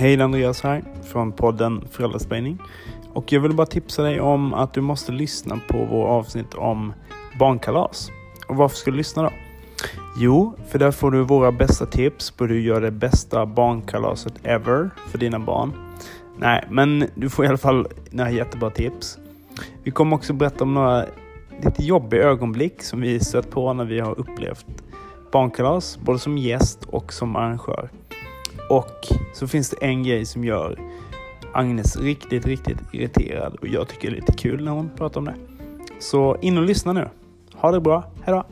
Hej, det är Andreas här från podden Föräldraspejning. Och jag vill bara tipsa dig om att du måste lyssna på vår avsnitt om barnkalas. Och varför ska du lyssna då? Jo, för där får du våra bästa tips på hur du gör det bästa barnkalaset ever för dina barn. Nej, men du får i alla fall några jättebra tips. Vi kommer också berätta om några lite jobbiga ögonblick som vi stött på när vi har upplevt barnkalas, både som gäst och som arrangör. Och så finns det en grej som gör Agnes riktigt, riktigt irriterad och jag tycker det är lite kul när hon pratar om det. Så in och lyssna nu. Ha det bra, hejdå!